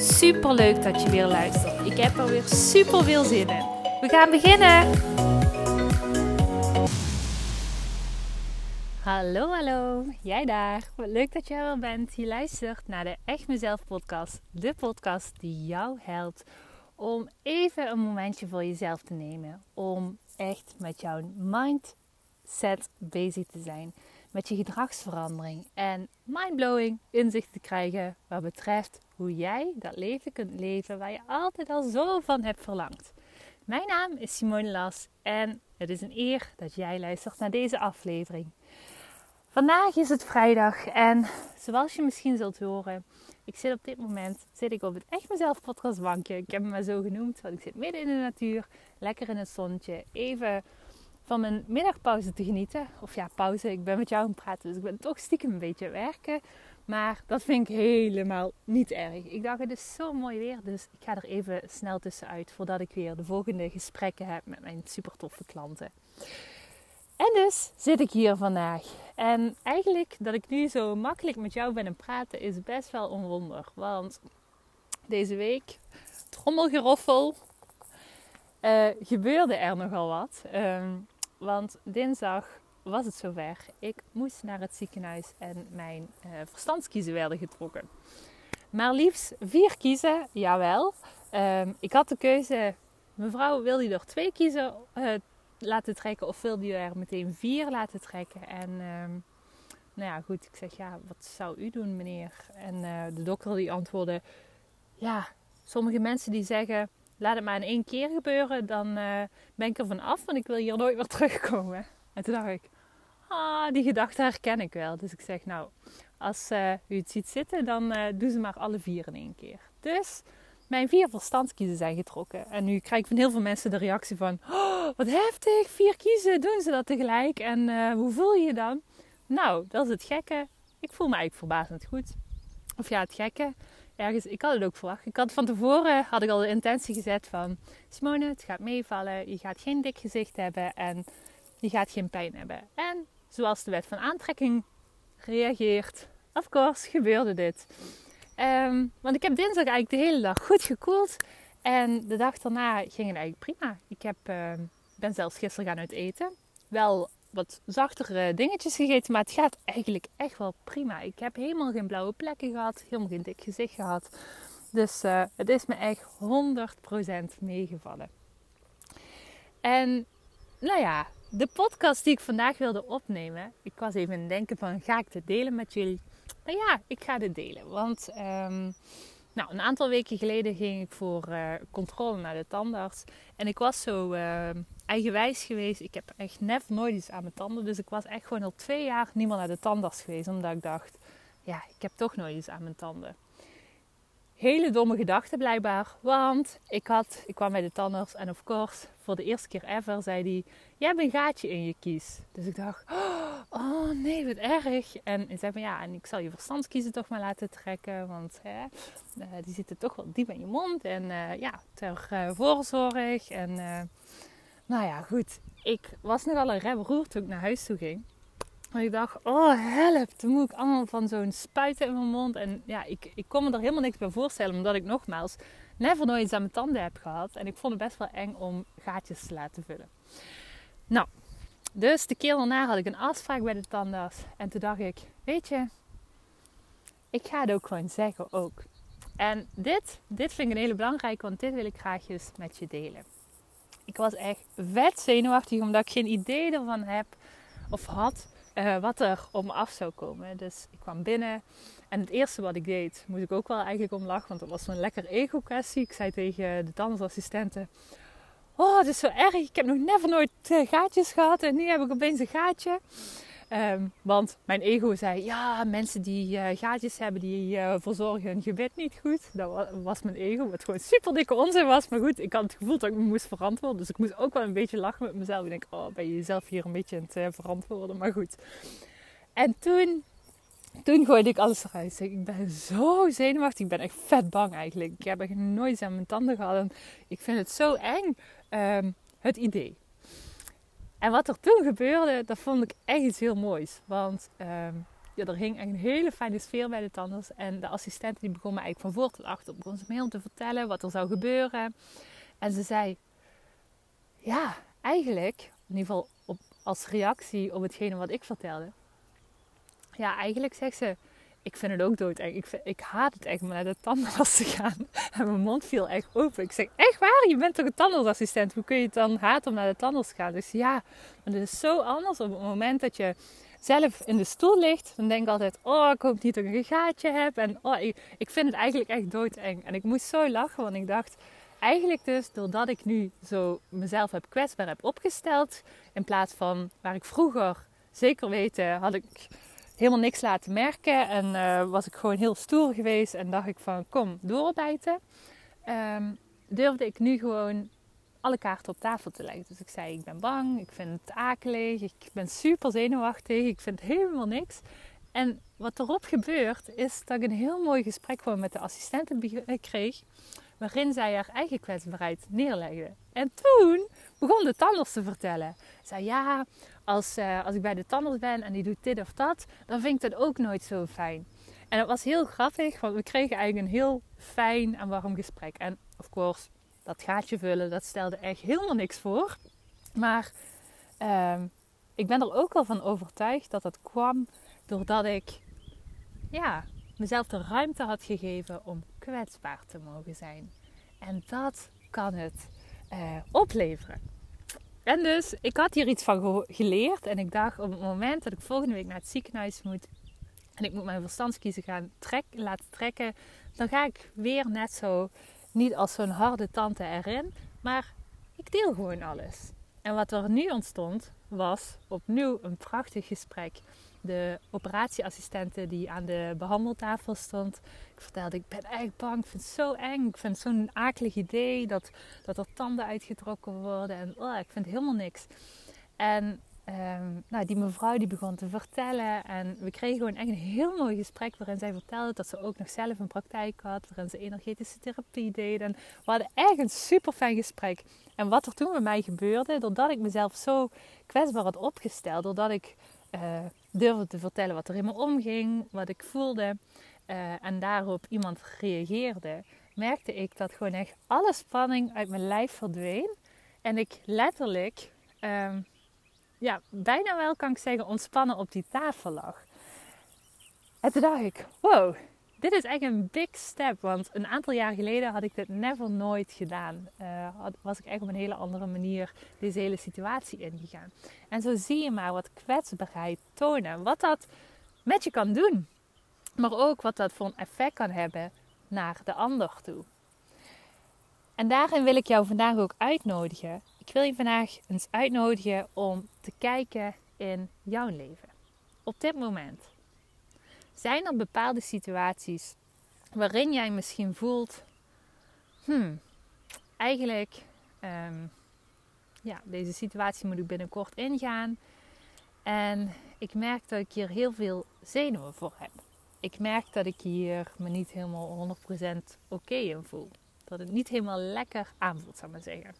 Super leuk dat je weer luistert. Ik heb er weer super veel zin in. We gaan beginnen. Hallo, hallo. Jij daar. Wat leuk dat er wel bent. Je luistert naar de Echt Mezelf podcast. De podcast die jou helpt om even een momentje voor jezelf te nemen. Om echt met jouw mindset bezig te zijn. Met je gedragsverandering. En mindblowing inzicht te krijgen wat betreft hoe jij dat leven kunt leven waar je altijd al zo van hebt verlangd. Mijn naam is Simone Las en het is een eer dat jij luistert naar deze aflevering. Vandaag is het vrijdag en zoals je misschien zult horen, ik zit op dit moment zit ik op het Echt Mezelf podcastbankje. Ik heb hem maar zo genoemd, want ik zit midden in de natuur, lekker in het zonnetje, even van mijn middagpauze te genieten. Of ja, pauze, ik ben met jou aan het praten, dus ik ben toch stiekem een beetje werken. Maar dat vind ik helemaal niet erg. Ik dacht, het is zo mooi weer, dus ik ga er even snel tussenuit voordat ik weer de volgende gesprekken heb met mijn super toffe klanten. En dus zit ik hier vandaag. En eigenlijk dat ik nu zo makkelijk met jou ben aan praten is best wel een wonder. Want deze week, trommelgeroffel, uh, gebeurde er nogal wat. Um, want dinsdag was het zover. Ik moest naar het ziekenhuis en mijn uh, verstandskiezen werden getrokken. Maar liefst vier kiezen, jawel. Um, ik had de keuze, mevrouw wil je er twee kiezen uh, laten trekken of wil je er meteen vier laten trekken? En um, nou ja, goed, ik zeg ja, wat zou u doen meneer? En uh, de dokter die antwoordde, ja, sommige mensen die zeggen, laat het maar in één keer gebeuren, dan ben ik er van af, want ik wil hier nooit meer terugkomen. En toen dacht ik, ah, die gedachte herken ik wel. Dus ik zeg, nou, als uh, u het ziet zitten, dan uh, doe ze maar alle vier in één keer. Dus mijn vier verstandskiezen zijn getrokken. En nu krijg ik van heel veel mensen de reactie van, oh, wat heftig, vier kiezen, doen ze dat tegelijk? En hoe voel je je dan? Nou, dat is het gekke. Ik voel me eigenlijk verbazend goed. Of ja, het gekke. Ergens, ik had het ook verwacht. Ik had van tevoren had ik al de intentie gezet van Simone, het gaat meevallen. Je gaat geen dik gezicht hebben en je gaat geen pijn hebben. En zoals de wet van aantrekking reageert. Of course gebeurde dit. Um, want ik heb dinsdag eigenlijk de hele dag goed gekoeld. En de dag daarna ging het eigenlijk prima. Ik heb, uh, ben zelfs gisteren gaan uit eten. Wel wat zachtere dingetjes gegeten, maar het gaat eigenlijk echt wel prima. Ik heb helemaal geen blauwe plekken gehad, helemaal geen dik gezicht gehad. Dus uh, het is me echt 100% meegevallen. En nou ja, de podcast die ik vandaag wilde opnemen. Ik was even in het denken van, ga ik dit delen met jullie? Nou ja, ik ga dit delen. Want um, nou, een aantal weken geleden ging ik voor uh, controle naar de tandarts. En ik was zo uh, eigenwijs geweest. Ik heb echt net nooit iets aan mijn tanden. Dus ik was echt gewoon al twee jaar niet meer naar de tandarts geweest. Omdat ik dacht, ja, ik heb toch nooit iets aan mijn tanden hele domme gedachte blijkbaar. Want ik, had, ik kwam bij de tandarts en of course, voor de eerste keer ever zei hij... Jij hebt een gaatje in je kies. Dus ik dacht, oh nee, wat erg. En hij zei van ja, en ik zal je verstandskiezen toch maar laten trekken. Want hè, uh, die zitten toch wel diep in je mond. En uh, ja, ter uh, voorzorg. En nou ja, goed. Ik was nogal een rem roer toen ik naar huis toe ging. En ik dacht, oh help, toen moet ik allemaal van zo'n spuiten in mijn mond. En ja, ik, ik kon me er helemaal niks bij voorstellen, omdat ik nogmaals never nooit iets aan mijn tanden heb gehad. En ik vond het best wel eng om gaatjes te laten vullen. Nou, dus de keer daarna had ik een afspraak bij de tandarts. En toen dacht ik, weet je, ik ga het ook gewoon zeggen ook. En dit, dit vind ik een hele belangrijke, want dit wil ik graag met je delen. Ik was echt vet zenuwachtig, omdat ik geen idee ervan heb of had uh, wat er om af zou komen. Dus ik kwam binnen en het eerste wat ik deed, moest ik ook wel eigenlijk om lachen, want dat was zo'n lekker ego-kwestie. Ik zei tegen de tandartsassistenten, oh het is zo erg, ik heb nog never nooit uh, gaatjes gehad en nu heb ik opeens een gaatje. Ehm, want mijn ego zei, ja, mensen die uh, gaatjes hebben, die uh, verzorgen hun gebit niet goed. Dat was mijn ego, wat gewoon super dikke onzin was. Maar goed, ik had het gevoel dat ik me moest verantwoorden. Dus ik moest ook wel een beetje lachen met mezelf. Ik denk, oh, ben je jezelf hier een beetje aan het uh, verantwoorden? Maar goed. En toen, toen gooide ik alles eruit. Ik ben zo zenuwachtig. Ik ben echt vet bang eigenlijk. Ik heb echt nooit aan mijn tanden gehad. En ik vind het zo eng, um, het idee. En wat er toen gebeurde, dat vond ik echt iets heel moois. Want um, ja, er hing echt een hele fijne sfeer bij de tandarts. En de assistent die begon me eigenlijk van voor tot achter begon ze me heel te vertellen wat er zou gebeuren. En ze zei, ja, eigenlijk, in ieder geval op, als reactie op hetgene wat ik vertelde. Ja, eigenlijk zegt ze, ik vind het ook doodeng. Ik, ik haat het echt om naar de tandarts te gaan. En mijn mond viel echt open. Ik zeg, echt waar? Je bent toch een tandartsassistent? Hoe kun je het dan haten om naar de tandarts te gaan? Dus ja, maar het is zo anders op het moment dat je zelf in de stoel ligt. Dan denk ik altijd, oh, ik hoop niet dat ik een gaatje heb. En oh, ik, ik vind het eigenlijk echt doodeng. En ik moest zo lachen, want ik dacht... Eigenlijk dus, doordat ik nu zo mezelf heb kwetsbaar heb opgesteld... in plaats van waar ik vroeger, zeker weten, had ik helemaal niks laten merken. En uh, was ik gewoon heel stoer geweest en dacht ik van kom doorbijten. Um, durfde ik nu gewoon alle kaarten op tafel te leggen. Dus ik zei ik ben bang, ik vind het akelig, ik ben super zenuwachtig, ik vind helemaal niks. En wat erop gebeurt is dat ik een heel mooi gesprek gewoon met de assistenten kreeg. Waarin zij haar eigen kwetsbaarheid neerlegde. En toen begon de tandarts te vertellen. Zei ja, als, uh, als ik bij de tandarts ben en die doet dit of dat, dan vind ik dat ook nooit zo fijn. En dat was heel grappig, want we kregen eigenlijk een heel fijn en warm gesprek. En of course, dat gaatje vullen, dat stelde echt helemaal niks voor. Maar uh, ik ben er ook wel van overtuigd dat dat kwam doordat ik ja, mezelf de ruimte had gegeven om kwetsbaar te mogen zijn. En dat kan het uh, opleveren. En dus, ik had hier iets van geleerd. En ik dacht op het moment dat ik volgende week naar het ziekenhuis moet. En ik moet mijn verstandskiezen gaan trek, laten trekken. Dan ga ik weer net zo, niet als zo'n harde tante erin. Maar ik deel gewoon alles. En wat er nu ontstond, was opnieuw een prachtig gesprek de operatieassistente die aan de behandeltafel stond. Ik vertelde, ik ben echt bang, ik vind het zo eng. Ik vind het zo'n akelig idee dat, dat er tanden uitgetrokken worden. En oh, ik vind helemaal niks. En ehm, nou, die mevrouw die begon te vertellen. En we kregen gewoon echt een heel mooi gesprek waarin zij vertelde dat ze ook nog zelf een praktijk had. Waarin ze energetische therapie deed. En we hadden echt een super fijn gesprek. En wat er toen bij mij gebeurde, doordat ik mezelf zo kwetsbaar had opgesteld. Doordat ik uh, durfde te vertellen wat er in me omging, wat ik voelde. Uh, en daarop iemand reageerde, merkte ik dat gewoon echt alle spanning uit mijn lijf verdween. En ik letterlijk, um, ja, bijna wel kan ik zeggen, ontspannen op die tafel lag. En toen dacht ik, wow, dit is echt een big step. Want een aantal jaar geleden had ik dit never nooit gedaan. Uh, was ik echt op een hele andere manier deze hele situatie ingegaan. En zo zie je maar wat kwetsbaarheid tonen. Wat dat met je kan doen. Maar ook wat dat voor een effect kan hebben naar de ander toe. En daarin wil ik jou vandaag ook uitnodigen. Ik wil je vandaag eens uitnodigen om te kijken in jouw leven. Op dit moment. Zijn er bepaalde situaties waarin jij misschien voelt: hmm, eigenlijk, um, ja, deze situatie moet ik binnenkort ingaan. En ik merk dat ik hier heel veel zenuwen voor heb. Ik merk dat ik hier me niet helemaal 100% oké in voel. Dat het niet helemaal lekker aanvoelt, zou ik maar zeggen.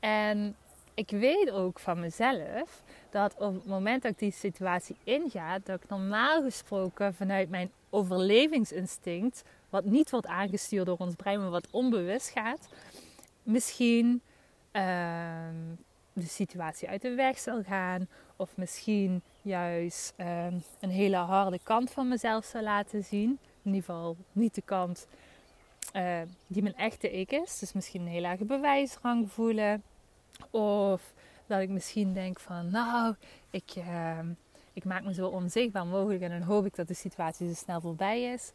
En ik weet ook van mezelf dat op het moment dat ik die situatie inga, dat ik normaal gesproken vanuit mijn overlevingsinstinct, wat niet wordt aangestuurd door ons brein, maar wat onbewust gaat, misschien ehm, de situatie uit de weg zal gaan, of misschien juist ehm, een hele harde kant van mezelf zal laten zien. In ieder geval niet de kant uh, die mijn echte ik is. Dus misschien een heel lage bewijsrang voelen. Of dat ik misschien denk van, nou, ik, uh, ik maak me zo onzichtbaar mogelijk en dan hoop ik dat de situatie zo snel voorbij is.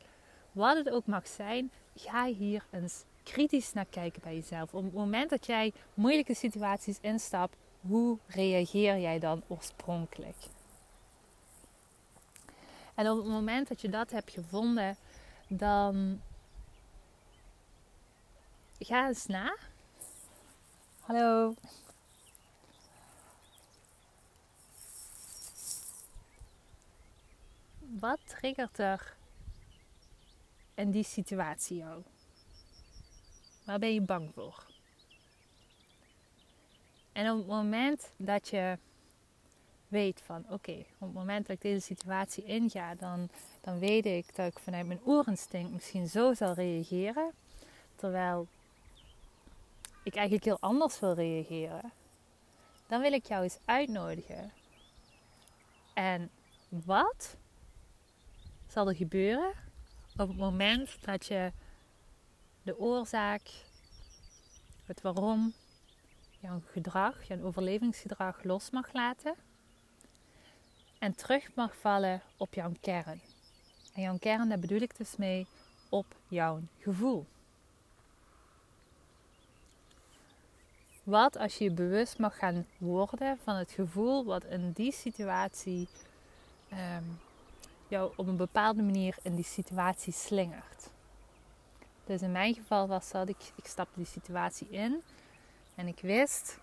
Wat het ook mag zijn, ga hier eens kritisch naar kijken bij jezelf. Op het moment dat jij moeilijke situaties instapt, hoe reageer jij dan oorspronkelijk? En op het moment dat je dat hebt gevonden, dan ga eens na. Hallo. Wat triggert er in die situatie jou? Waar ben je bang voor? En op het moment dat je weet van oké, op het moment dat ik deze situatie inga, dan, dan weet ik dat ik vanuit mijn oerinstinct misschien zo zal reageren. Terwijl ik eigenlijk heel anders wil reageren. Dan wil ik jou eens uitnodigen. En wat zal er gebeuren op het moment dat je de oorzaak, het waarom, jouw gedrag, jouw overlevingsgedrag los mag laten en terug mag vallen op jouw kern. En jouw kern, daar bedoel ik dus mee op jouw gevoel. Wat als je je bewust mag gaan worden van het gevoel wat in die situatie um, jou op een bepaalde manier in die situatie slingert. Dus in mijn geval was dat, ik, ik stapte die situatie in en ik wist,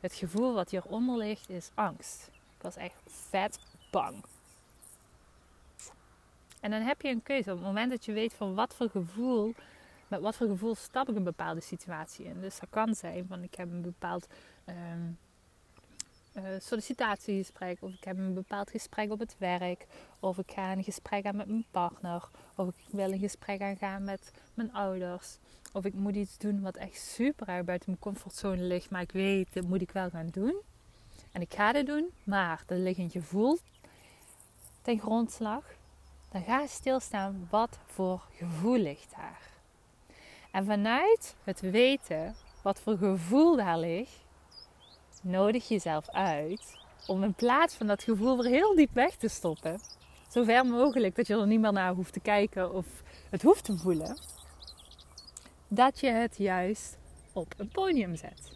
het gevoel wat hieronder ligt is angst. Ik was echt vet bang. En dan heb je een keuze. Op het moment dat je weet van wat voor gevoel, met wat voor gevoel stap ik een bepaalde situatie in. Dus dat kan zijn van ik heb een bepaald um, sollicitatiegesprek, of ik heb een bepaald gesprek op het werk, of ik ga een gesprek aan met mijn partner, of ik wil een gesprek aangaan met mijn ouders, of ik moet iets doen wat echt super uit buiten mijn comfortzone ligt, maar ik weet dat moet ik wel gaan doen. En ik ga dit doen, maar er ligt een gevoel ten grondslag. Dan ga je stilstaan wat voor gevoel ligt daar. En vanuit het weten wat voor gevoel daar ligt, nodig jezelf uit om in plaats van dat gevoel weer heel diep weg te stoppen, zo ver mogelijk dat je er niet meer naar hoeft te kijken of het hoeft te voelen, dat je het juist op een podium zet.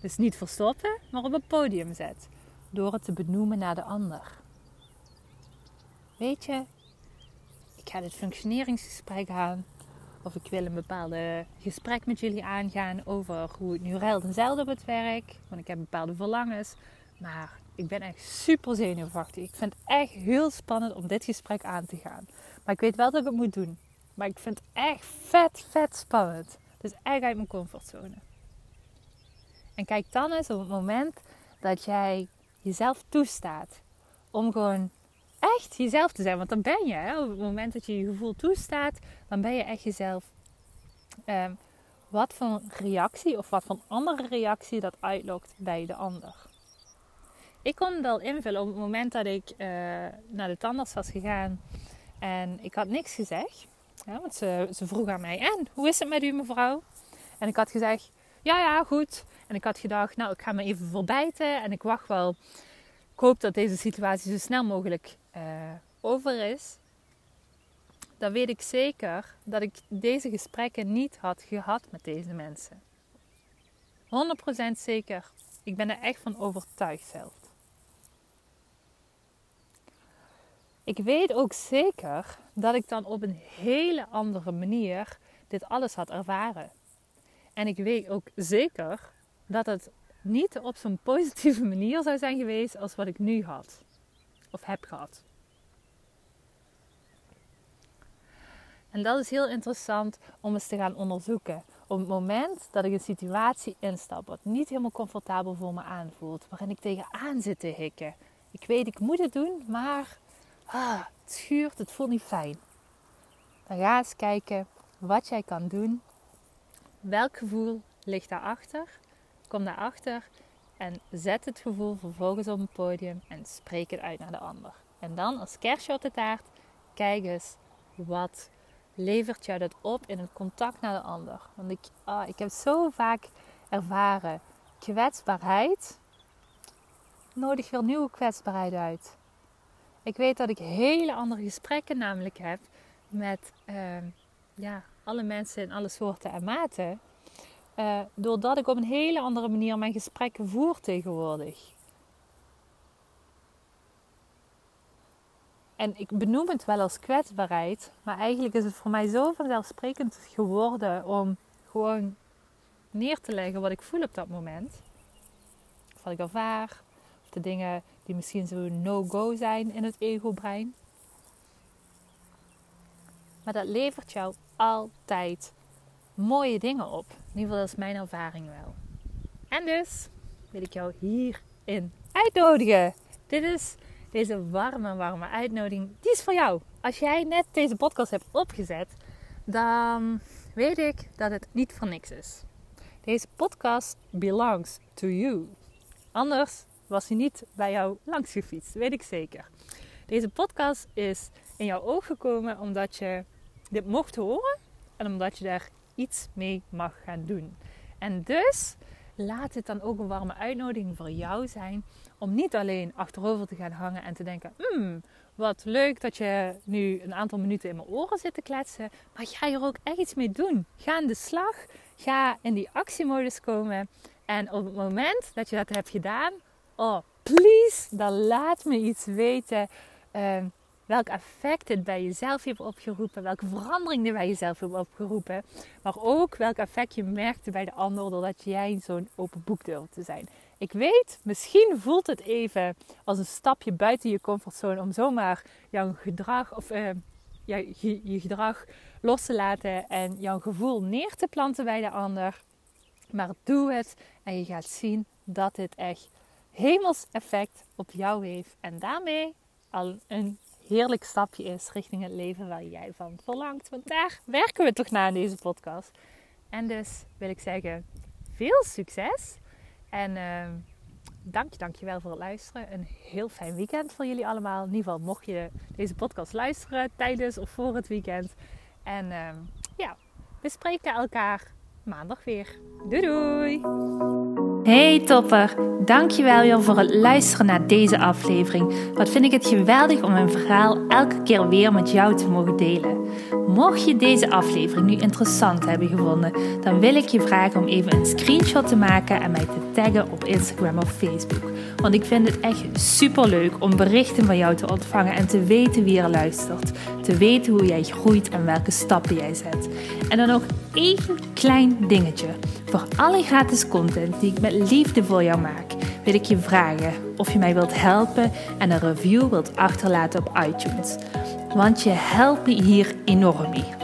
Dus niet verstoppen, maar op een podium zet. Door het te benoemen naar de ander. Weet je, ik ga dit functioneringsgesprek aan. Of ik wil een bepaalde gesprek met jullie aangaan over hoe het nu ruilt en zeilt op het werk. Want ik heb bepaalde verlangens. Maar ik ben echt super zenuwachtig. Ik vind het echt heel spannend om dit gesprek aan te gaan. Maar ik weet wel dat ik het moet doen. Maar ik vind het echt vet, vet spannend. Dus echt uit mijn comfortzone. En kijk dan eens op het moment dat jij jezelf toestaat om gewoon echt jezelf te zijn. Want dan ben je, hè? op het moment dat je je gevoel toestaat, dan ben je echt jezelf. Um, wat voor reactie of wat voor andere reactie dat uitlokt bij de ander. Ik kon wel invullen op het moment dat ik uh, naar de tandarts was gegaan en ik had niks gezegd. Ja, want ze, ze vroeg aan mij, en hoe is het met u mevrouw? En ik had gezegd, ja ja goed. En ik had gedacht, nou ik ga me even voorbijten en ik wacht wel. Ik hoop dat deze situatie zo snel mogelijk uh, over is. Dan weet ik zeker dat ik deze gesprekken niet had gehad met deze mensen. 100% zeker. Ik ben er echt van overtuigd zelf. Ik weet ook zeker dat ik dan op een hele andere manier dit alles had ervaren. En ik weet ook zeker dat het niet op zo'n positieve manier zou zijn geweest als wat ik nu had. Of heb gehad. En dat is heel interessant om eens te gaan onderzoeken. Op het moment dat ik een situatie instap wat niet helemaal comfortabel voor me aanvoelt, waarin ik tegenaan zit te hikken. Ik weet, ik moet het doen, maar ah, het schuurt, het voelt niet fijn. Dan ga eens kijken wat jij kan doen. Welk gevoel ligt daarachter? Kom daarachter en zet het gevoel vervolgens op een podium en spreek het uit naar de ander. En dan als kerstje op de taart, kijk eens wat levert jou dat op in het contact naar de ander. Want ik, ah, ik heb zo vaak ervaren, kwetsbaarheid nodig weer nieuwe kwetsbaarheid uit. Ik weet dat ik hele andere gesprekken namelijk heb met ehm, ja, alle mensen in alle soorten en maten. Uh, doordat ik op een hele andere manier mijn gesprekken voer tegenwoordig. En ik benoem het wel als kwetsbaarheid, maar eigenlijk is het voor mij zo vanzelfsprekend geworden om gewoon neer te leggen wat ik voel op dat moment. Of wat ik ervaar, of de dingen die misschien zo no-go zijn in het ego-brein. Maar dat levert jou altijd mooie dingen op. In ieder geval, dat is mijn ervaring wel. En dus wil ik jou hierin uitnodigen. Dit is deze warme, warme uitnodiging. Die is voor jou. Als jij net deze podcast hebt opgezet, dan weet ik dat het niet voor niks is. Deze podcast belongs to you. Anders was hij niet bij jou langs gefietst, weet ik zeker. Deze podcast is in jouw oog gekomen omdat je dit mocht horen en omdat je daar iets mee mag gaan doen. En dus laat het dan ook een warme uitnodiging voor jou zijn om niet alleen achterover te gaan hangen en te denken: hmm, wat leuk dat je nu een aantal minuten in mijn oren zit te kletsen, maar ga er ook echt iets mee doen. Ga aan de slag, ga in die actiemodus komen. En op het moment dat je dat hebt gedaan, oh please, dan laat me iets weten. Uh, welk effect het bij jezelf heeft opgeroepen, welke verandering er bij jezelf heeft opgeroepen, maar ook welk effect je merkte bij de ander doordat jij zo'n open boek durft te zijn. Ik weet, misschien voelt het even als een stapje buiten je comfortzone om zomaar jouw gedrag of uh, je, je gedrag los te laten en jouw gevoel neer te planten bij de ander. Maar doe het en je gaat zien dat dit echt hemels effect op jou heeft en daarmee al een heerlijk stapje is richting het leven waar jij van verlangt. Want daar werken we toch naar in deze podcast. En dus wil ik zeggen, veel succes. En uh, dank je, wel voor het luisteren. Een heel fijn weekend voor jullie allemaal. In ieder geval mocht je deze podcast luisteren tijdens of voor het weekend. En uh, ja, we spreken elkaar maandag weer. Doei doei! Hey topper, dankjewel weer voor het luisteren naar deze aflevering. Wat vind ik het geweldig om mijn verhaal elke keer weer met jou te mogen delen. Mocht je deze aflevering nu interessant hebben gevonden, dan wil ik je vragen om even een screenshot te maken en mij te taggen op Instagram of Facebook. Want ik vind het echt super leuk om berichten van jou te ontvangen en te weten wie er luistert. Te weten hoe jij groeit en welke stappen jij zet. En dan nog één klein dingetje. Voor alle gratis content die ik met liefde voor jou maak, wil ik je vragen of je mij wilt helpen en een review wilt achterlaten op iTunes. Want je helpt me hier enorm mee.